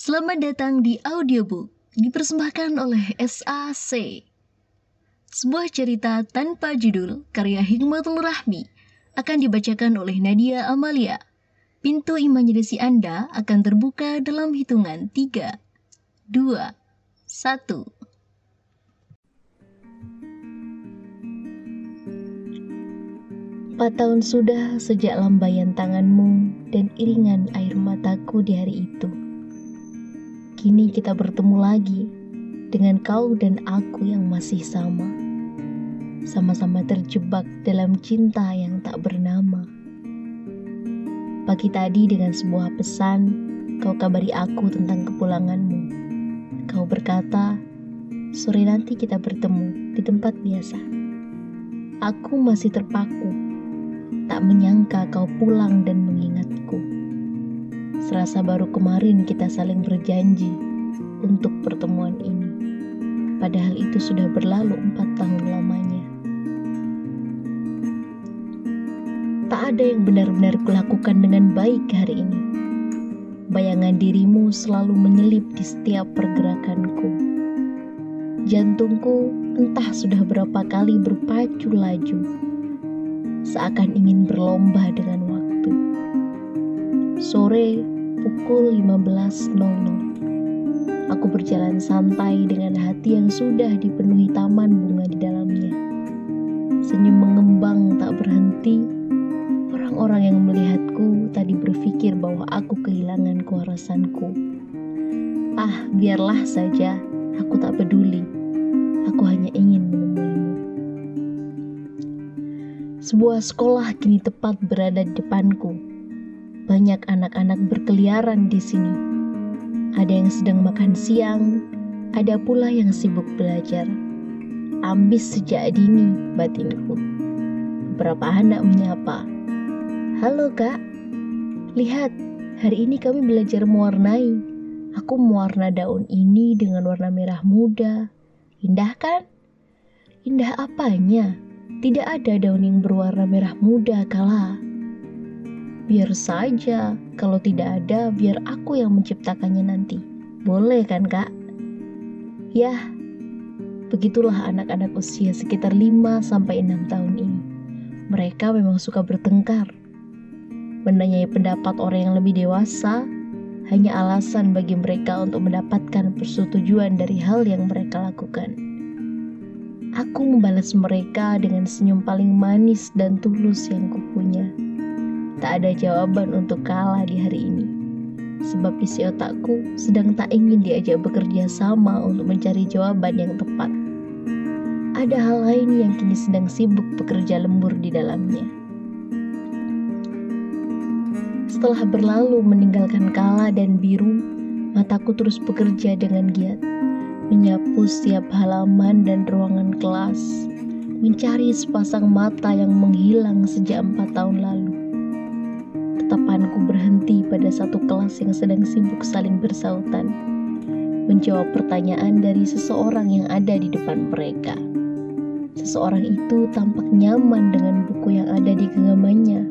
Selamat datang di audiobook dipersembahkan oleh SAC. Sebuah cerita tanpa judul karya Hikmatul Rahmi akan dibacakan oleh Nadia Amalia. Pintu imajinasi Anda akan terbuka dalam hitungan 3, 2, 1. Empat tahun sudah sejak lambaian tanganmu dan iringan air mataku di hari itu. Kini kita bertemu lagi dengan kau dan aku yang masih sama. Sama-sama terjebak dalam cinta yang tak bernama. Pagi tadi dengan sebuah pesan, kau kabari aku tentang kepulanganmu. Kau berkata, sore nanti kita bertemu di tempat biasa. Aku masih terpaku, tak menyangka kau pulang dan mengingatku. Serasa baru kemarin kita saling berjanji untuk pertemuan ini. Padahal itu sudah berlalu empat tahun lamanya. Tak ada yang benar-benar kulakukan dengan baik hari ini. Bayangan dirimu selalu menyelip di setiap pergerakanku. Jantungku entah sudah berapa kali berpacu laju, seakan ingin berlomba dengan waktu. Sore pukul 15.00. Aku berjalan santai dengan hati yang sudah dipenuhi taman bunga di dalamnya. Senyum mengembang tak berhenti. Orang-orang yang melihatku tadi berpikir bahwa aku kehilangan kewarasanku. Ah, biarlah saja, aku tak peduli. Aku hanya ingin menemuimu. Sebuah sekolah kini tepat berada di depanku. Banyak anak-anak berkeliaran di sini. Ada yang sedang makan siang, ada pula yang sibuk belajar. Ambis sejak dini batinku. Beberapa anak menyapa. Halo kak, lihat hari ini kami belajar mewarnai. Aku mewarna daun ini dengan warna merah muda. Indah kan? Indah apanya? Tidak ada daun yang berwarna merah muda kala. Biar saja, kalau tidak ada, biar aku yang menciptakannya nanti. Boleh kan, Kak? Yah, begitulah anak-anak usia sekitar 5 sampai 6 tahun ini. Mereka memang suka bertengkar. Menanyai pendapat orang yang lebih dewasa hanya alasan bagi mereka untuk mendapatkan persetujuan dari hal yang mereka lakukan. Aku membalas mereka dengan senyum paling manis dan tulus yang kupunya. Tak ada jawaban untuk kalah di hari ini. Sebab isi otakku sedang tak ingin diajak bekerja sama untuk mencari jawaban yang tepat. Ada hal lain yang kini sedang sibuk bekerja lembur di dalamnya. Setelah berlalu meninggalkan kala dan biru, mataku terus bekerja dengan giat. Menyapu setiap halaman dan ruangan kelas, mencari sepasang mata yang menghilang sejak empat tahun lalu tatapanku berhenti pada satu kelas yang sedang sibuk saling bersautan, menjawab pertanyaan dari seseorang yang ada di depan mereka. Seseorang itu tampak nyaman dengan buku yang ada di genggamannya.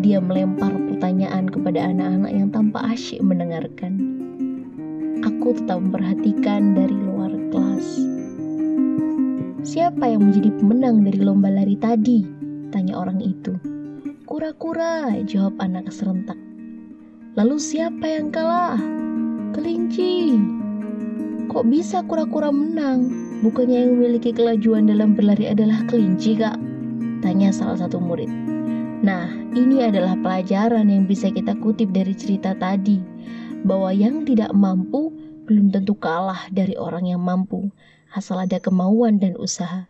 Dia melempar pertanyaan kepada anak-anak yang tampak asyik mendengarkan. Aku tetap memperhatikan dari luar kelas. Siapa yang menjadi pemenang dari lomba lari tadi? Tanya orang itu. Kura-kura, jawab anak serentak. Lalu siapa yang kalah? Kelinci. Kok bisa kura-kura menang? Bukannya yang memiliki kelajuan dalam berlari adalah kelinci, Kak? Tanya salah satu murid. Nah, ini adalah pelajaran yang bisa kita kutip dari cerita tadi, bahwa yang tidak mampu belum tentu kalah dari orang yang mampu, asal ada kemauan dan usaha.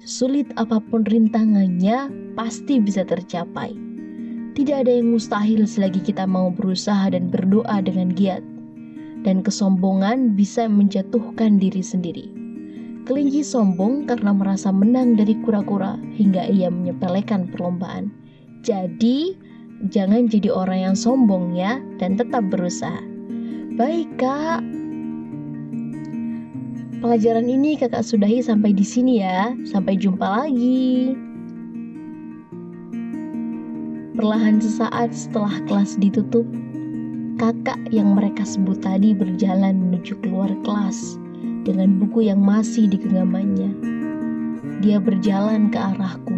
Sulit apa pun rintangannya, pasti bisa tercapai. Tidak ada yang mustahil selagi kita mau berusaha dan berdoa dengan giat. Dan kesombongan bisa menjatuhkan diri sendiri. Kelinci sombong karena merasa menang dari kura-kura hingga ia menyepelekan perlombaan. Jadi, jangan jadi orang yang sombong ya dan tetap berusaha. Baik, Kak. Pelajaran ini kakak sudahi sampai di sini ya. Sampai jumpa lagi. Perlahan sesaat setelah kelas ditutup, kakak yang mereka sebut tadi berjalan menuju keluar kelas dengan buku yang masih di genggamannya. Dia berjalan ke arahku,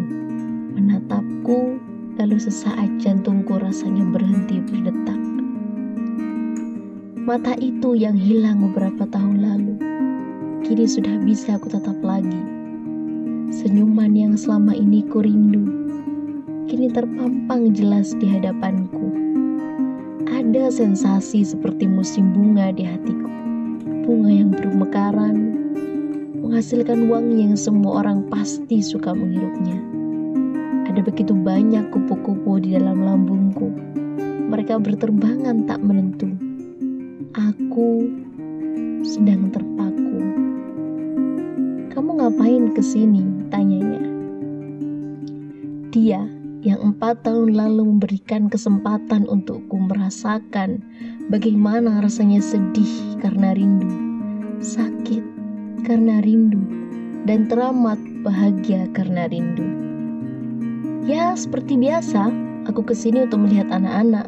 menatapku, lalu sesaat jantungku rasanya berhenti berdetak. Mata itu yang hilang beberapa tahun lalu, kini sudah bisa aku tatap lagi. Senyuman yang selama ini ku rindu, kini terpampang jelas di hadapanku ada sensasi seperti musim bunga di hatiku. Bunga yang bermekaran, menghasilkan wangi yang semua orang pasti suka menghirupnya. Ada begitu banyak kupu-kupu di dalam lambungku. Mereka berterbangan tak menentu. Aku sedang terpaku. Ngapain ke sini? Tanyanya. Dia yang empat tahun lalu memberikan kesempatan untukku merasakan bagaimana rasanya sedih karena rindu, sakit karena rindu, dan teramat bahagia karena rindu. Ya, seperti biasa, aku ke sini untuk melihat anak-anak.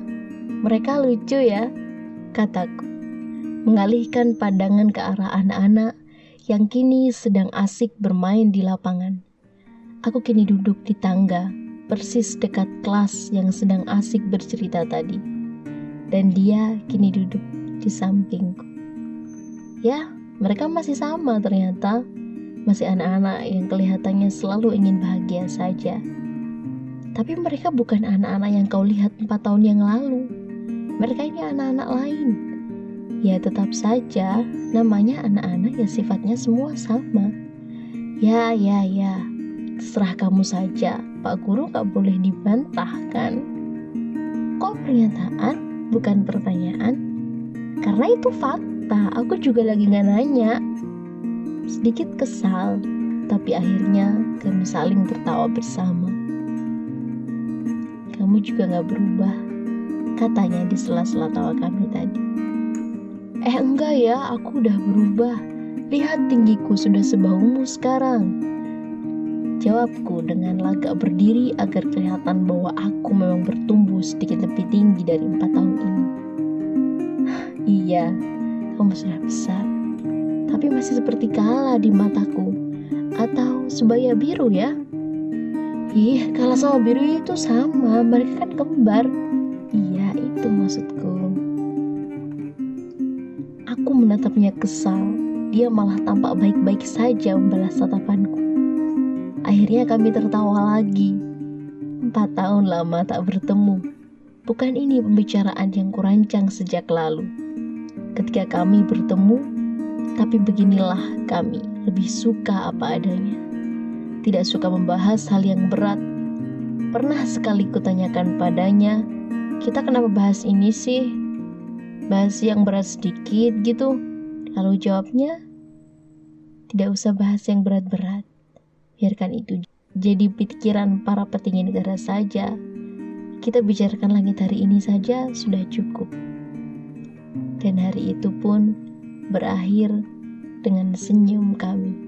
Mereka lucu ya, kataku. Mengalihkan pandangan ke arah anak-anak yang kini sedang asik bermain di lapangan. Aku kini duduk di tangga persis dekat kelas yang sedang asik bercerita tadi. Dan dia kini duduk di sampingku. Ya, mereka masih sama ternyata. Masih anak-anak yang kelihatannya selalu ingin bahagia saja. Tapi mereka bukan anak-anak yang kau lihat empat tahun yang lalu. Mereka ini anak-anak lain. Ya tetap saja namanya anak-anak yang sifatnya semua sama. Ya, ya, ya. Terserah kamu saja Pak Guru gak boleh dibantah kan? Kok pernyataan bukan pertanyaan? Karena itu fakta, aku juga lagi gak nanya. Sedikit kesal, tapi akhirnya kami saling tertawa bersama. Kamu juga gak berubah, katanya di sela-sela tawa kami tadi. Eh enggak ya, aku udah berubah. Lihat tinggiku sudah sebahumu sekarang. Jawabku dengan lagak berdiri agar kelihatan bahwa aku memang bertumbuh sedikit lebih tinggi dari empat tahun ini. iya, kamu sudah besar, tapi masih seperti kala di mataku. Atau sebaya biru ya? Ih, kala sama biru itu sama, mereka kan kembar. Iya, itu maksudku. Menatapnya kesal. Dia malah tampak baik-baik saja membalas tatapanku. Akhirnya kami tertawa lagi. Empat tahun lama tak bertemu. Bukan ini pembicaraan yang kurancang sejak lalu. Ketika kami bertemu, tapi beginilah kami lebih suka apa adanya. Tidak suka membahas hal yang berat. Pernah sekali kutanyakan padanya, kita kenapa bahas ini sih? Bahas yang berat sedikit gitu. Lalu jawabnya, tidak usah bahas yang berat-berat. Biarkan itu jadi pikiran para petinggi negara saja. Kita bicarakan langit hari ini saja sudah cukup. Dan hari itu pun berakhir dengan senyum kami.